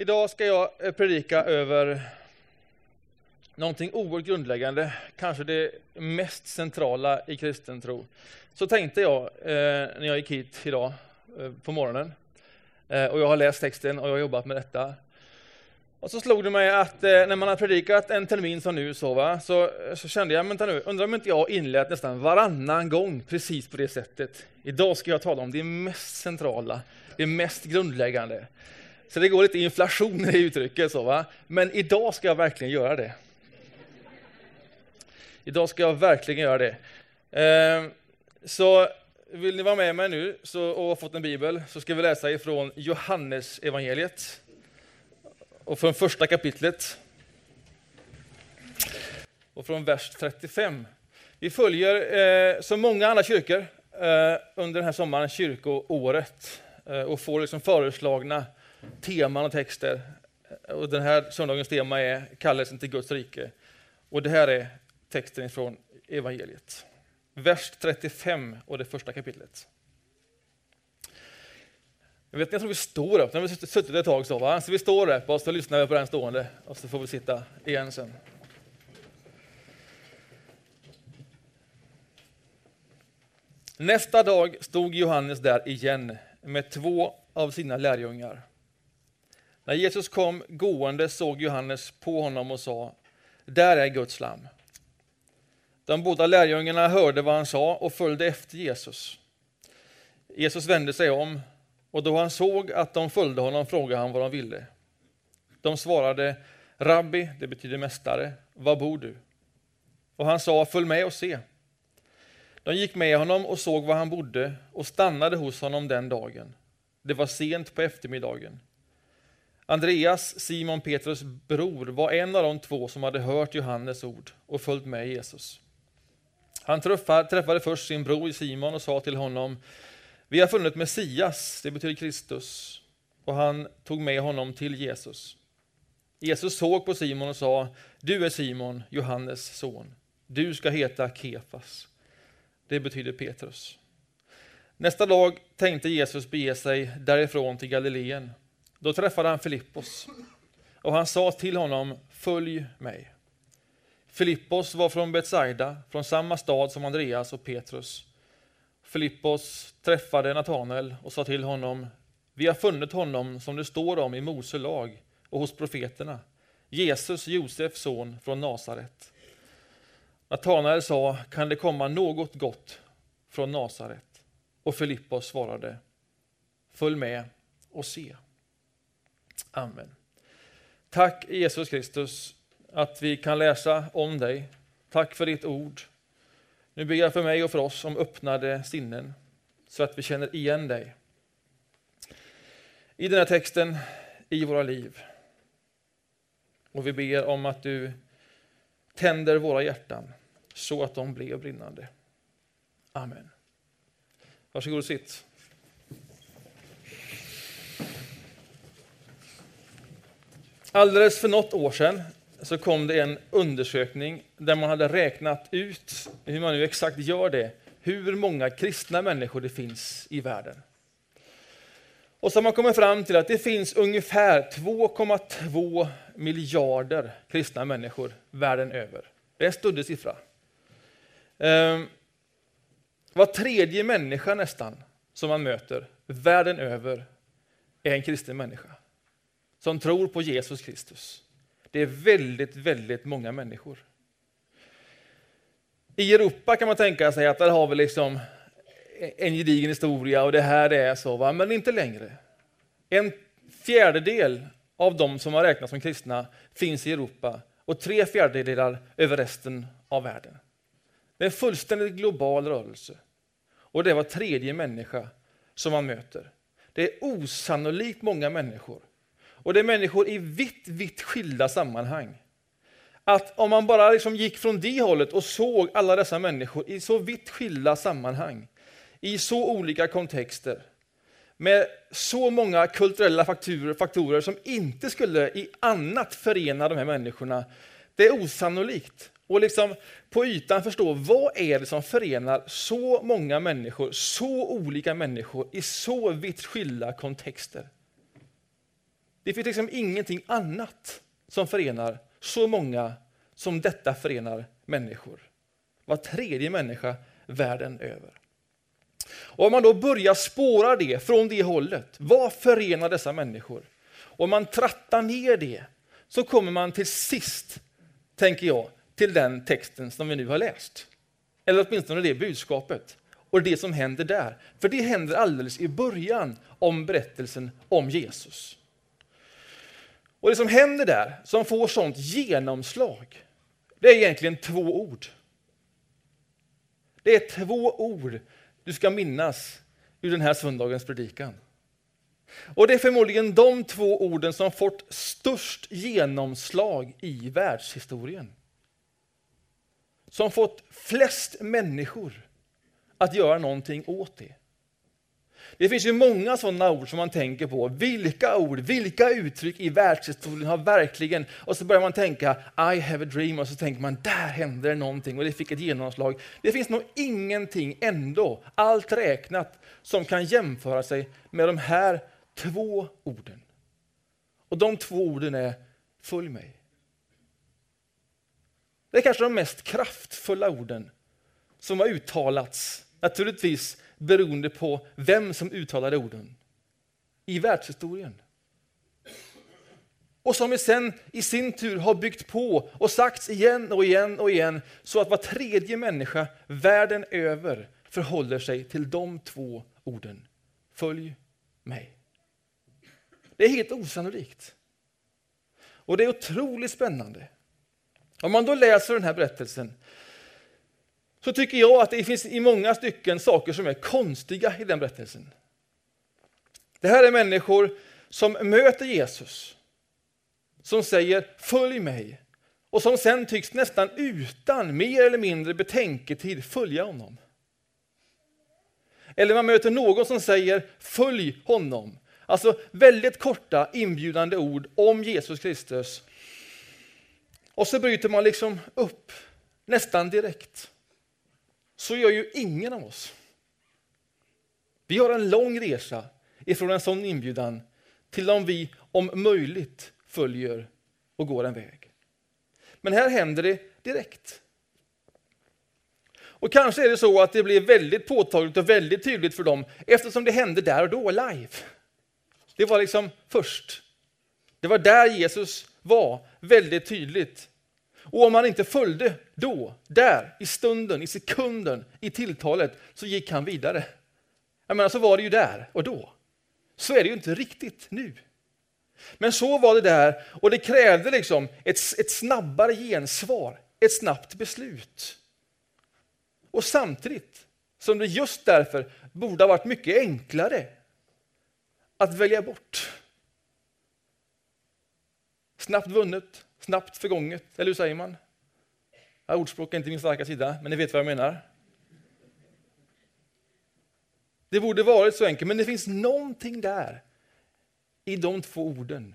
Idag ska jag eh, predika över någonting oerhört grundläggande, kanske det mest centrala i kristen tro. Så tänkte jag eh, när jag gick hit idag eh, på morgonen. Eh, och jag har läst texten och jag har jobbat med detta. Och så slog det mig att eh, när man har predikat en termin som nu så, va, så, eh, så kände jag, vänta nu, undrar om inte jag inlett nästan varannan gång precis på det sättet. Idag ska jag tala om det mest centrala, det mest grundläggande. Så det går lite inflation i uttrycket. Så, va? Men idag ska jag verkligen göra det. Idag ska jag verkligen göra det. Eh, så vill ni vara med mig nu så, och har fått en bibel så ska vi läsa ifrån Johannes evangeliet och från första kapitlet och från vers 35. Vi följer, eh, som många andra kyrkor, eh, under den här sommaren kyrkoåret eh, och får liksom föreslagna teman och texter. Och den här söndagens tema är kallelsen till Guds rike. Och det här är texten från evangeliet. Vers 35 och det första kapitlet. Jag, vet, jag tror vi står upp, nu har vi suttit ett tag så, va? så vi står upp och så lyssnar vi på den stående och så får vi sitta igen sen. Nästa dag stod Johannes där igen med två av sina lärjungar. När Jesus kom gående såg Johannes på honom och sa, där är Guds lam. De båda lärjungarna hörde vad han sa och följde efter Jesus. Jesus vände sig om och då han såg att de följde honom frågade han vad de ville. De svarade, Rabbi, det betyder mästare, var bor du? Och han sa, följ med och se. De gick med honom och såg var han bodde och stannade hos honom den dagen. Det var sent på eftermiddagen. Andreas, Simon Petrus bror, var en av de två som hade hört Johannes ord och följt med Jesus. Han träffade först sin bror Simon och sa till honom, vi har funnit Messias, det betyder Kristus, och han tog med honom till Jesus. Jesus såg på Simon och sa, du är Simon, Johannes son. Du ska heta Kefas. Det betyder Petrus. Nästa dag tänkte Jesus bege sig därifrån till Galileen. Då träffade han Filippos och han sa till honom, följ mig. Filippos var från Betsaida, från samma stad som Andreas och Petrus. Filippos träffade Natanael och sa till honom, vi har funnit honom som det står om i Mose lag och hos profeterna, Jesus, Josefs son från Nasaret. Natanael sa, kan det komma något gott från Nasaret? Och Filippos svarade, följ med och se. Amen. Tack Jesus Kristus att vi kan läsa om dig. Tack för ditt ord. Nu ber jag för mig och för oss om öppnade sinnen så att vi känner igen dig i den här texten, i våra liv. Och vi ber om att du tänder våra hjärtan så att de blir brinnande. Amen. Varsågod och sitt. Alldeles för något år sedan så kom det en undersökning där man hade räknat ut, hur man nu exakt gör det, hur många kristna människor det finns i världen. Och så har man kommit fram till att det finns ungefär 2,2 miljarder kristna människor världen över. Det är en stöddig siffra. Ehm, var tredje människa nästan som man möter världen över är en kristen människa som tror på Jesus Kristus. Det är väldigt, väldigt många människor. I Europa kan man tänka sig att där har vi liksom en gedigen historia och det här är så, va? men inte längre. En fjärdedel av de som har räknats som kristna finns i Europa och tre fjärdedelar över resten av världen. Det är en fullständigt global rörelse. Och det är var tredje människa som man möter. Det är osannolikt många människor och det är människor i vitt, vitt skilda sammanhang. Att om man bara liksom gick från det hållet och såg alla dessa människor i så vitt skilda sammanhang, i så olika kontexter, med så många kulturella faktorer, faktorer som inte skulle i annat förena de här människorna, det är osannolikt. Och liksom på ytan förstå, vad är det som förenar så många människor, så olika människor i så vitt skilda kontexter? Det finns liksom ingenting annat som förenar så många som detta förenar människor. Var tredje människa världen över. Och om man då börjar spåra det från det hållet, vad förenar dessa människor? Om man trattar ner det så kommer man till sist, tänker jag, till den texten som vi nu har läst. Eller åtminstone det budskapet och det som händer där. För det händer alldeles i början om berättelsen om Jesus. Och det som händer där, som får sånt genomslag, det är egentligen två ord. Det är två ord du ska minnas ur den här söndagens predikan. Och det är förmodligen de två orden som fått störst genomslag i världshistorien. Som fått flest människor att göra någonting åt det. Det finns ju många sådana ord som man tänker på. Vilka ord, vilka uttryck i världshistorien har verkligen... Och så börjar man tänka I have a dream och så tänker man där hände det någonting och det fick ett genomslag. Det finns nog ingenting ändå, allt räknat, som kan jämföra sig med de här två orden. Och de två orden är Följ mig. Det är kanske de mest kraftfulla orden som har uttalats, naturligtvis beroende på vem som uttalade orden, i världshistorien. Och som sen i sin tur har byggt på och sagts igen och igen och igen så att var tredje människa världen över förhåller sig till de två orden. Följ mig. Det är helt osannolikt. Och det är otroligt spännande. Om man då läser den här berättelsen så tycker jag att det finns i många stycken saker som är konstiga i den berättelsen. Det här är människor som möter Jesus, som säger följ mig och som sen tycks nästan utan mer eller mindre betänketid följa honom. Eller man möter någon som säger följ honom. Alltså väldigt korta inbjudande ord om Jesus Kristus. Och så bryter man liksom upp nästan direkt så gör ju ingen av oss. Vi har en lång resa ifrån en sån inbjudan till om vi om möjligt följer och går en väg. Men här händer det direkt. Och kanske är det så att det blir väldigt påtagligt och väldigt tydligt för dem eftersom det hände där och då, live. Det var liksom först. Det var där Jesus var, väldigt tydligt. Och om han inte följde då, där, i stunden, i sekunden, i tilltalet, så gick han vidare. Jag menar, så var det ju där och då. Så är det ju inte riktigt nu. Men så var det där och det krävde liksom ett, ett snabbare gensvar, ett snabbt beslut. Och samtidigt som det just därför borde ha varit mycket enklare att välja bort. Snabbt vunnet, snabbt förgånget, eller hur säger man? Ja, ordspråk är inte min starka sida, men ni vet vad jag menar. Det borde varit så enkelt, men det finns någonting där i de två orden.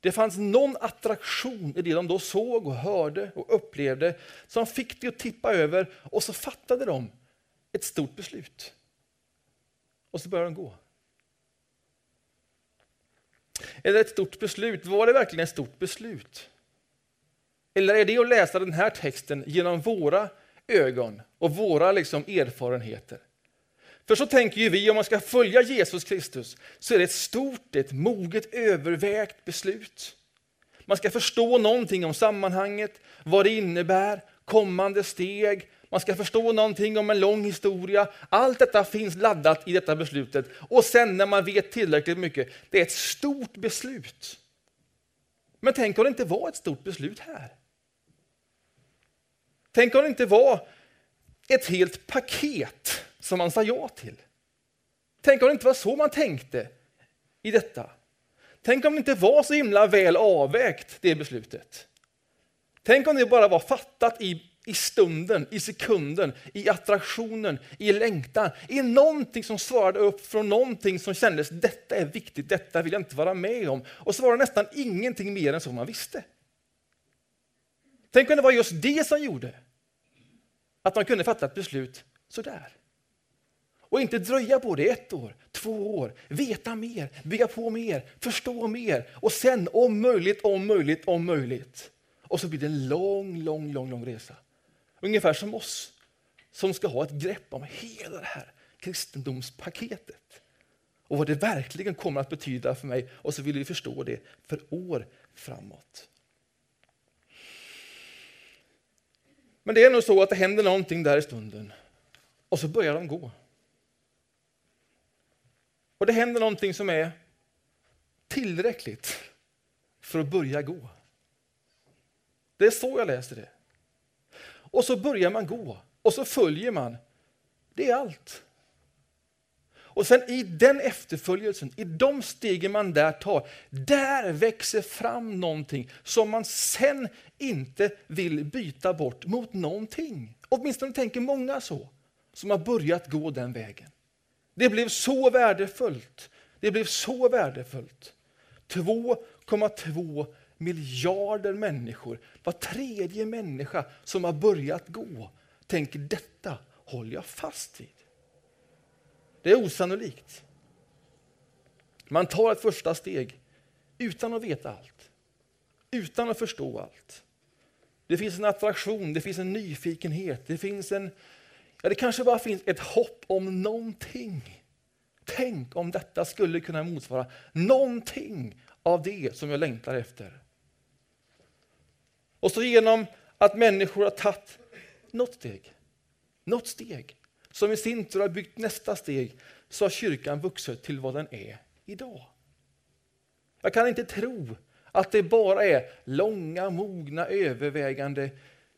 Det fanns någon attraktion i det de då såg och hörde och upplevde som fick det att tippa över och så fattade de ett stort beslut. Och så började de gå. Eller ett stort beslut, var det verkligen ett stort beslut? Eller är det att läsa den här texten genom våra ögon och våra liksom erfarenheter? För så tänker ju vi, om man ska följa Jesus Kristus, så är det ett stort, ett moget, övervägt beslut. Man ska förstå någonting om sammanhanget, vad det innebär, kommande steg, man ska förstå någonting om en lång historia. Allt detta finns laddat i detta beslutet. Och sen när man vet tillräckligt mycket, det är ett stort beslut. Men tänk om det inte var ett stort beslut här? Tänk om det inte var ett helt paket som man sa ja till? Tänk om det inte var så man tänkte i detta? Tänk om det inte var så himla väl avvägt, det beslutet? Tänk om det bara var fattat i i stunden, i sekunden, i attraktionen, i längtan, i någonting som svarade upp från någonting som kändes detta är viktigt, detta vill jag inte vara med om. Och så var det nästan ingenting mer än så man visste. Tänk om det var just det som gjorde att man kunde fatta ett beslut sådär. Och inte dröja på det ett år, två år, veta mer, bygga på mer, förstå mer och sen om möjligt, om möjligt, om möjligt. Och så blir det en lång, lång, lång, lång resa. Ungefär som oss som ska ha ett grepp om hela det här kristendomspaketet. Och vad det verkligen kommer att betyda för mig och så vill vi förstå det för år framåt. Men det är nog så att det händer någonting där i stunden och så börjar de gå. Och det händer någonting som är tillräckligt för att börja gå. Det är så jag läser det. Och så börjar man gå och så följer man. Det är allt. Och sen i den efterföljelsen, i de stegen man där tar, där växer fram någonting som man sen inte vill byta bort mot någonting. Åtminstone tänker många så, som har börjat gå den vägen. Det blev så värdefullt. Det blev så värdefullt. 2,2 miljarder människor, var tredje människa som har börjat gå, tänker detta håller jag fast vid. Det är osannolikt. Man tar ett första steg utan att veta allt, utan att förstå allt. Det finns en attraktion, det finns en nyfikenhet, det finns en Ja, det kanske bara finns ett hopp om någonting. Tänk om detta skulle kunna motsvara någonting av det som jag längtar efter. Och så genom att människor har tagit något steg, något steg, som i sin tur har byggt nästa steg, så har kyrkan vuxit till vad den är idag. Jag kan inte tro att det bara är långa, mogna, övervägande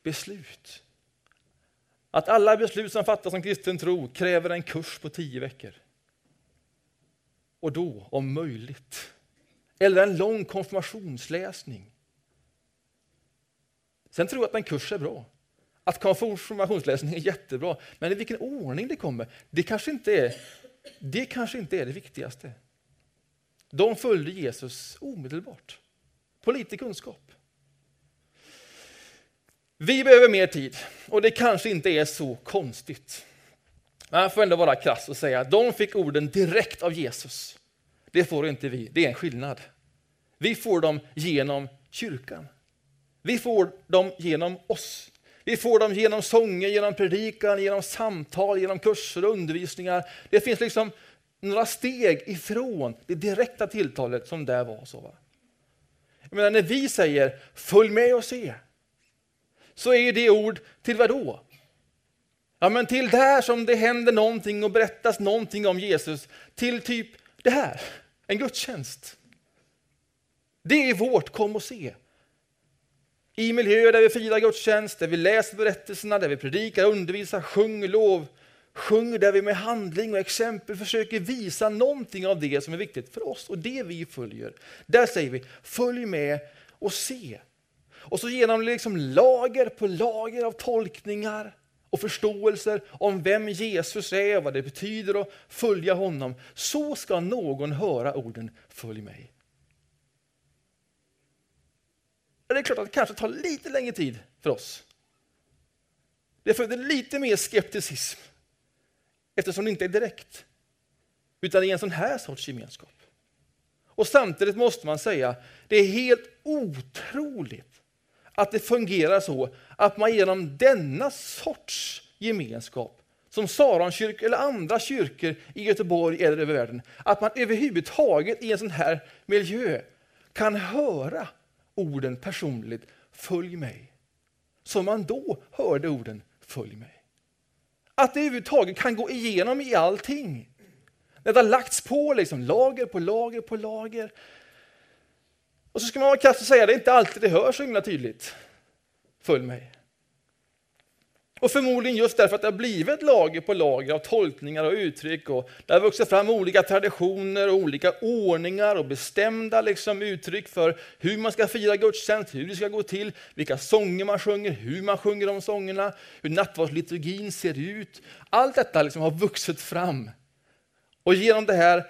beslut. Att alla beslut som fattas om kristen tro kräver en kurs på tio veckor. Och då, om möjligt, eller en lång konfirmationsläsning. Sen tror jag att en kurs är bra. Att konfirmationsläsning är jättebra, men i vilken ordning det kommer, det kanske inte är det, kanske inte är det viktigaste. De följde Jesus omedelbart, på lite kunskap. Vi behöver mer tid och det kanske inte är så konstigt. Men jag får ändå vara krass och säga att de fick orden direkt av Jesus. Det får inte vi, det är en skillnad. Vi får dem genom kyrkan. Vi får dem genom oss. Vi får dem genom sånger, genom predikan, genom samtal, genom kurser och undervisningar. Det finns liksom några steg ifrån det direkta tilltalet som där var. så. Va? Jag menar, när vi säger följ med och se, så är det ord till vad då? Ja, men till där som det händer någonting och berättas någonting om Jesus, till typ det här, en gudstjänst. Det är vårt kom och se. I miljöer där vi firar gudstjänst, där vi läser berättelserna, där vi predikar, undervisar, sjunger lov, sjunger där vi med handling och exempel försöker visa någonting av det som är viktigt för oss och det vi följer. Där säger vi, följ med och se. Och så genom liksom lager på lager av tolkningar och förståelser om vem Jesus är och vad det betyder att följa honom, så ska någon höra orden följ mig. Det är klart att det kanske tar lite längre tid för oss. Det föder lite mer skepticism eftersom det inte är direkt, utan det är en sån här sorts gemenskap. Och samtidigt måste man säga, det är helt otroligt att det fungerar så att man genom denna sorts gemenskap, som Saronkyrkan eller andra kyrkor i Göteborg eller över världen, att man överhuvudtaget i en sån här miljö kan höra orden personligt, följ mig. Som man då hörde orden, följ mig. Att det överhuvudtaget kan gå igenom i allting. Det har lagts på liksom, lager på lager på lager. Och så ska man vara och säga, det är inte alltid det hörs så himla tydligt. Följ mig. Och förmodligen just därför att det har blivit lager på lager av tolkningar och uttryck. Och det har vuxit fram olika traditioner och olika ordningar och bestämda liksom uttryck för hur man ska fira gudstjänst, hur det ska gå till, vilka sånger man sjunger, hur man sjunger de sångerna, hur nattvardsliturgin ser ut. Allt detta liksom har vuxit fram. Och genom det här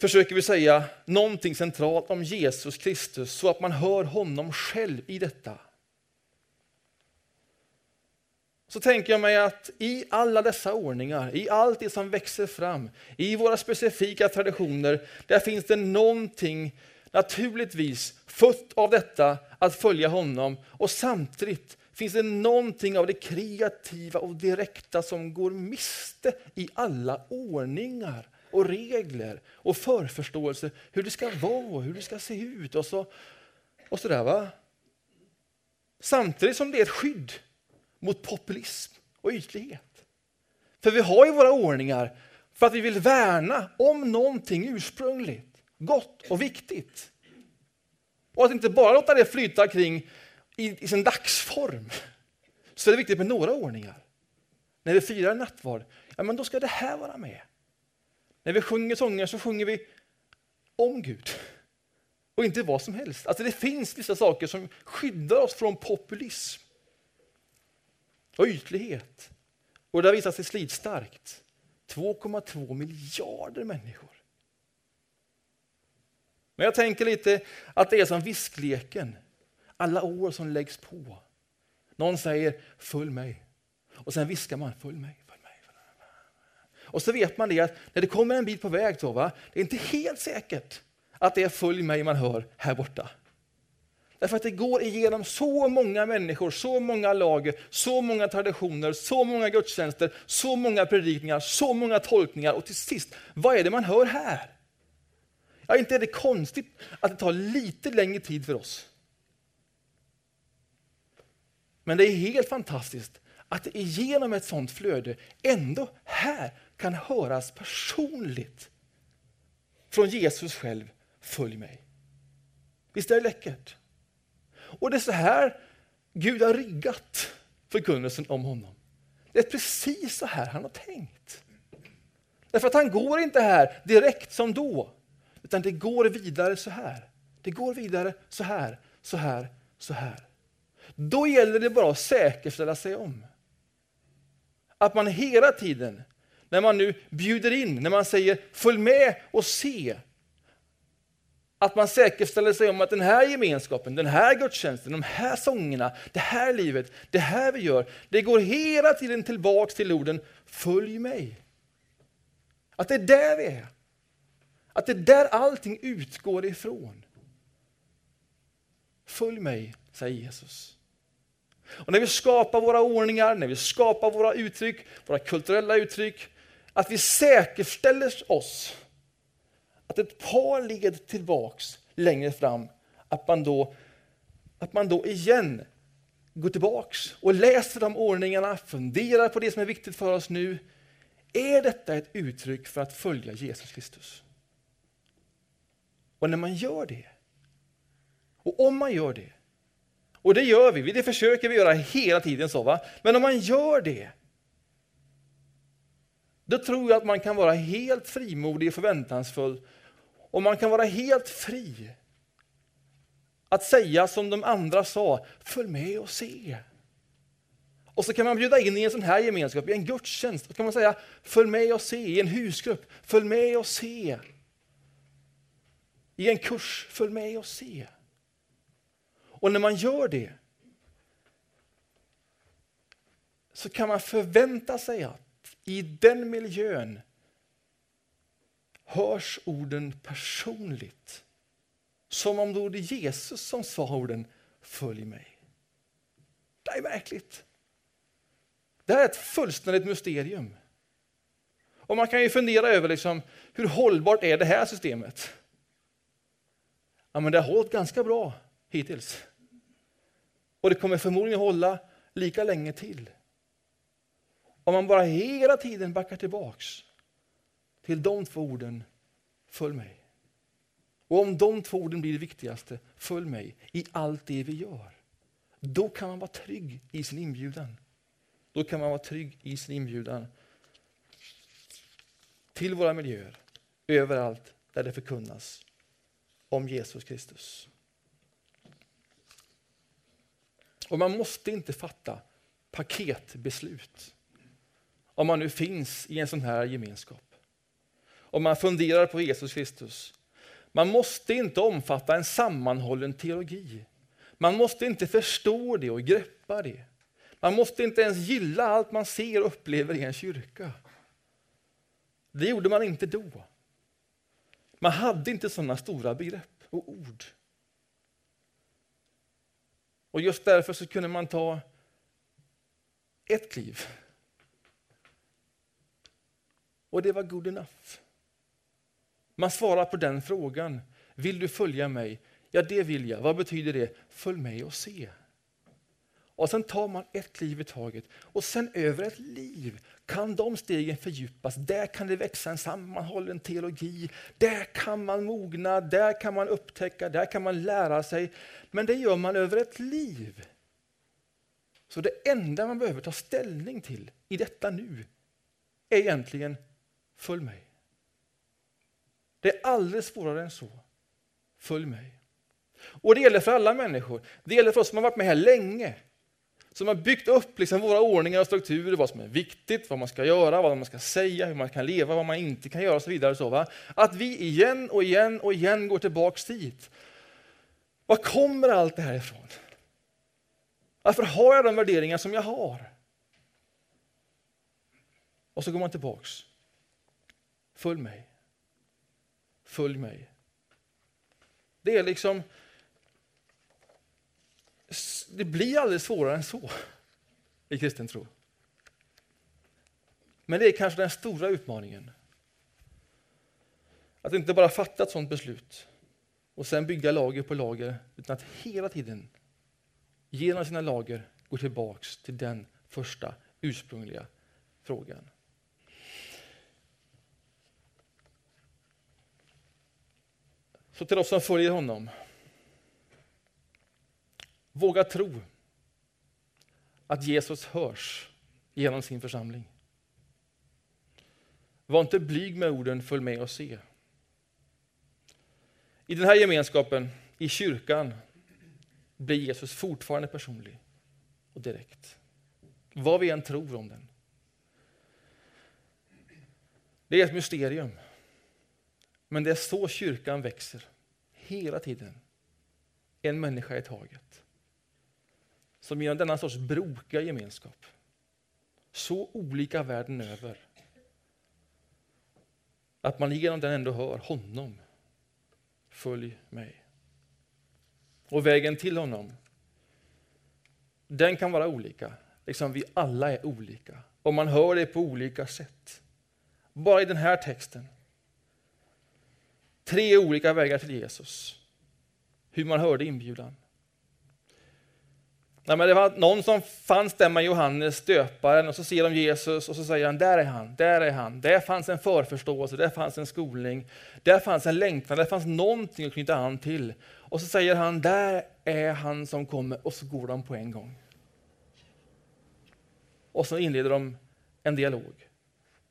försöker vi säga någonting centralt om Jesus Kristus så att man hör honom själv i detta så tänker jag mig att i alla dessa ordningar, i allt det som växer fram, i våra specifika traditioner, där finns det någonting naturligtvis fött av detta att följa honom och samtidigt finns det någonting av det kreativa och direkta som går miste i alla ordningar och regler och förförståelse hur det ska vara, hur det ska se ut och så, och så där, va? Samtidigt som det är ett skydd mot populism och ytlighet. För vi har ju våra ordningar för att vi vill värna om någonting ursprungligt, gott och viktigt. Och att inte bara låta det flyta kring i, i sin dagsform. Så är det viktigt med några ordningar. När vi firar nattvard, ja men då ska det här vara med. När vi sjunger sånger så sjunger vi om Gud. Och inte vad som helst. Alltså det finns vissa saker som skyddar oss från populism och ytlighet. Och det har visat sig slitstarkt. 2,2 miljarder människor. Men jag tänker lite att det är som viskleken. Alla år som läggs på. Någon säger följ mig. Och sen viskar man följ mig. Följ mig, följ mig. Och så vet man det att när det kommer en bit på väg, så, va, det är inte helt säkert att det är följ mig man hör här borta. Därför att det går igenom så många människor, så många lager, så många traditioner, så många gudstjänster, så många predikningar, så många tolkningar och till sist, vad är det man hör här? Ja, inte är det konstigt att det tar lite längre tid för oss. Men det är helt fantastiskt att det genom ett sånt flöde ändå här kan höras personligt från Jesus själv, följ mig. Visst är det läckert? Och det är så här Gud har riggat förkunnelsen om honom. Det är precis så här han har tänkt. Därför att han går inte här direkt som då, utan det går vidare så här. Det går vidare så här, så här, så här. Då gäller det bara att säkerställa sig om. Att man hela tiden, när man nu bjuder in, när man säger följ med och se, att man säkerställer sig om att den här gemenskapen, den här gudstjänsten, de här sångerna, det här livet, det här vi gör, det går hela tiden tillbaks till orden följ mig. Att det är där vi är. Att det är där allting utgår ifrån. Följ mig, säger Jesus. Och när vi skapar våra ordningar, när vi skapar våra uttryck, våra kulturella uttryck, att vi säkerställer oss att ett par led tillbaks längre fram, att man då, att man då igen går tillbaks och läser de ordningarna, funderar på det som är viktigt för oss nu. Är detta ett uttryck för att följa Jesus Kristus? Och när man gör det, och om man gör det, och det gör vi, det försöker vi göra hela tiden. så va? Men om man gör det, då tror jag att man kan vara helt frimodig och förväntansfull och man kan vara helt fri att säga som de andra sa, följ med och se. Och så kan man bjuda in i en sån här gemenskap, i en gudstjänst, Och kan man säga, följ med och se, i en husgrupp, följ med och se. I en kurs, följ med och se. Och när man gör det så kan man förvänta sig att i den miljön hörs orden personligt. Som om det vore Jesus som sa orden Följ mig. Det är märkligt. Det här är ett fullständigt mysterium. Och Man kan ju fundera över liksom, hur hållbart är det här systemet? Ja, men det har hållit ganska bra hittills. Och det kommer förmodligen hålla lika länge till. Om man bara hela tiden backar tillbaks till de två orden, följ mig. Och om de två orden blir det viktigaste, följ mig i allt det vi gör. Då kan man vara trygg i sin inbjudan. Då kan man vara trygg i sin inbjudan till våra miljöer, överallt där det förkunnas om Jesus Kristus. Och man måste inte fatta paketbeslut om man nu finns i en sån här gemenskap om man funderar på Jesus Kristus. Man måste inte omfatta en sammanhållen teologi. Man måste inte förstå det och greppa det. Man måste inte ens gilla allt man ser och upplever i en kyrka. Det gjorde man inte då. Man hade inte sådana stora begrepp och ord. Och just därför så kunde man ta ett kliv. Och det var good enough. Man svarar på den frågan. Vill du följa mig? Ja, det vill jag. Vad betyder det? Följ mig och se. Och sen tar man ett liv i taget. Och sen över ett liv kan de stegen fördjupas. Där kan det växa en sammanhållen teologi. Där kan man mogna, där kan man upptäcka, där kan man lära sig. Men det gör man över ett liv. Så det enda man behöver ta ställning till i detta nu är egentligen följ mig. Det är alldeles svårare än så. Följ mig. Och det gäller för alla människor. Det gäller för oss som har varit med här länge som har byggt upp liksom våra ordningar och strukturer, vad som är viktigt, vad man ska göra, vad man ska säga, hur man kan leva, vad man inte kan göra och så vidare. Så, va? Att vi igen och igen och igen går tillbaks dit. Var kommer allt det här ifrån? Varför har jag de värderingar som jag har? Och så går man tillbaks. Följ mig. Följ mig. Det är liksom det blir aldrig svårare än så i kristen tro. Men det är kanske den stora utmaningen. Att inte bara fatta ett sådant beslut och sen bygga lager på lager, utan att hela tiden genom sina lager gå tillbaks till den första ursprungliga frågan. Så till oss som följer honom. Våga tro att Jesus hörs genom sin församling. Var inte blyg med orden, följ med och se. I den här gemenskapen, i kyrkan, blir Jesus fortfarande personlig och direkt. Vad vi än tror om den. Det är ett mysterium. Men det är så kyrkan växer, hela tiden. En människa i taget som genom denna sorts brokiga gemenskap, så olika världen över, att man genom den ändå hör honom. Följ mig. Och vägen till honom, den kan vara olika, liksom vi alla är olika. Och man hör det på olika sätt. Bara i den här texten. Tre olika vägar till Jesus. Hur man hörde inbjudan. Nej, men det var någon som fanns där med Johannes döparen och så ser de Jesus och så säger han, där är han, där är han. Där fanns en förförståelse, där fanns en skolning, där fanns en längtan, där fanns någonting att knyta an till. Och så säger han, där är han som kommer och så går de på en gång. Och så inleder de en dialog.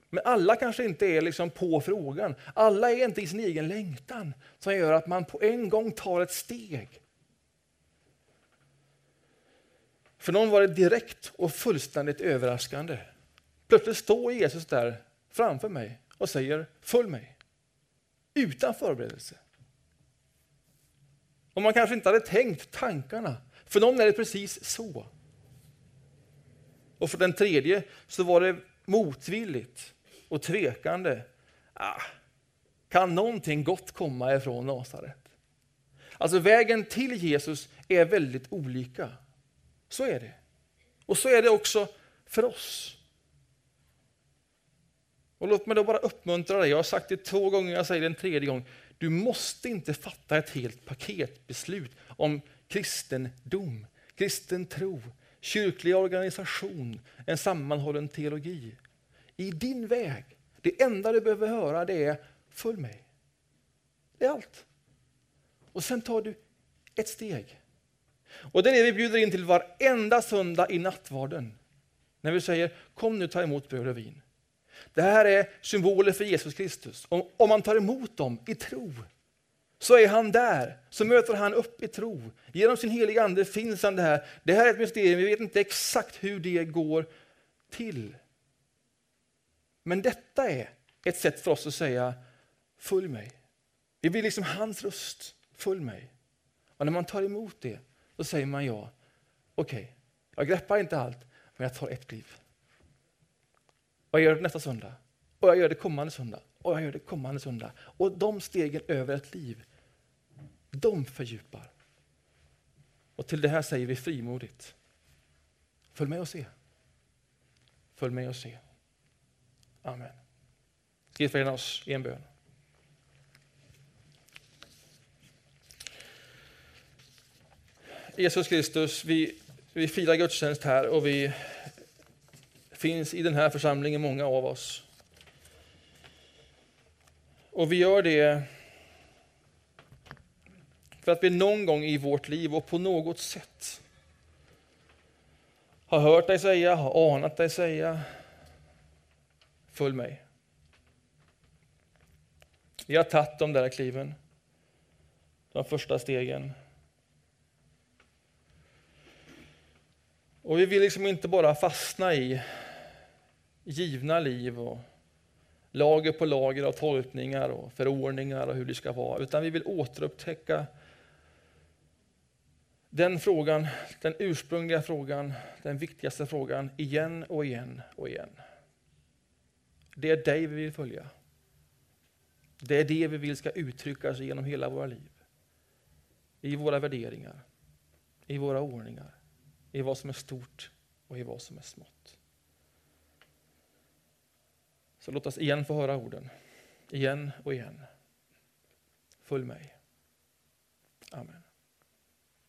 Men alla kanske inte är liksom på frågan. Alla är inte i sin egen längtan som gör att man på en gång tar ett steg För någon var det direkt och fullständigt överraskande. Plötsligt står Jesus där framför mig och säger följ mig. Utan förberedelse. Och man kanske inte hade tänkt tankarna. För någon är det precis så. Och för den tredje så var det motvilligt och tvekande. Ah, kan någonting gott komma ifrån Nasaret? Alltså vägen till Jesus är väldigt olika. Så är det. Och så är det också för oss. Och Låt mig då bara uppmuntra dig. Jag har sagt det två gånger, jag säger det en tredje gång. Du måste inte fatta ett helt paketbeslut om kristendom, kristen tro, kyrklig organisation, en sammanhållen teologi. I din väg, det enda du behöver höra det är följ mig. Det är allt. Och sen tar du ett steg. Och det är det vi bjuder in till varenda söndag i nattvarden. När vi säger kom nu ta emot bröd och vin. Det här är symboler för Jesus Kristus. Om, om man tar emot dem i tro så är han där, så möter han upp i tro. Genom sin heliga ande finns han där. Det här är ett mysterium, vi vet inte exakt hur det går till. Men detta är ett sätt för oss att säga följ mig. Vi blir liksom hans röst, följ mig. Och när man tar emot det då säger man ja. Okej, okay, jag greppar inte allt, Men jag tar ett kliv. Och jag gör det nästa söndag. Och jag gör det kommande söndag. Och jag gör det kommande söndag. Och de stegen över ett liv, de fördjupar. Och till det här säger vi frimodigt. Följ med och se. Följ med och se. Amen. Ska vi förena oss i en bön? Jesus Kristus, vi, vi firar gudstjänst här och vi finns i den här församlingen, många av oss. Och vi gör det för att vi någon gång i vårt liv och på något sätt har hört dig säga, har anat dig säga, följ mig. Vi har tagit de där kliven, de första stegen. Och vi vill liksom inte bara fastna i givna liv och lager på lager av tolkningar och förordningar och hur det ska vara, utan vi vill återupptäcka den frågan, den ursprungliga frågan, den viktigaste frågan, igen och igen och igen. Det är dig vi vill följa. Det är det vi vill ska uttryckas genom hela våra liv. I våra värderingar, i våra ordningar, i vad som är stort och i vad som är smått. Så låt oss igen få höra orden, igen och igen. Följ mig. Amen.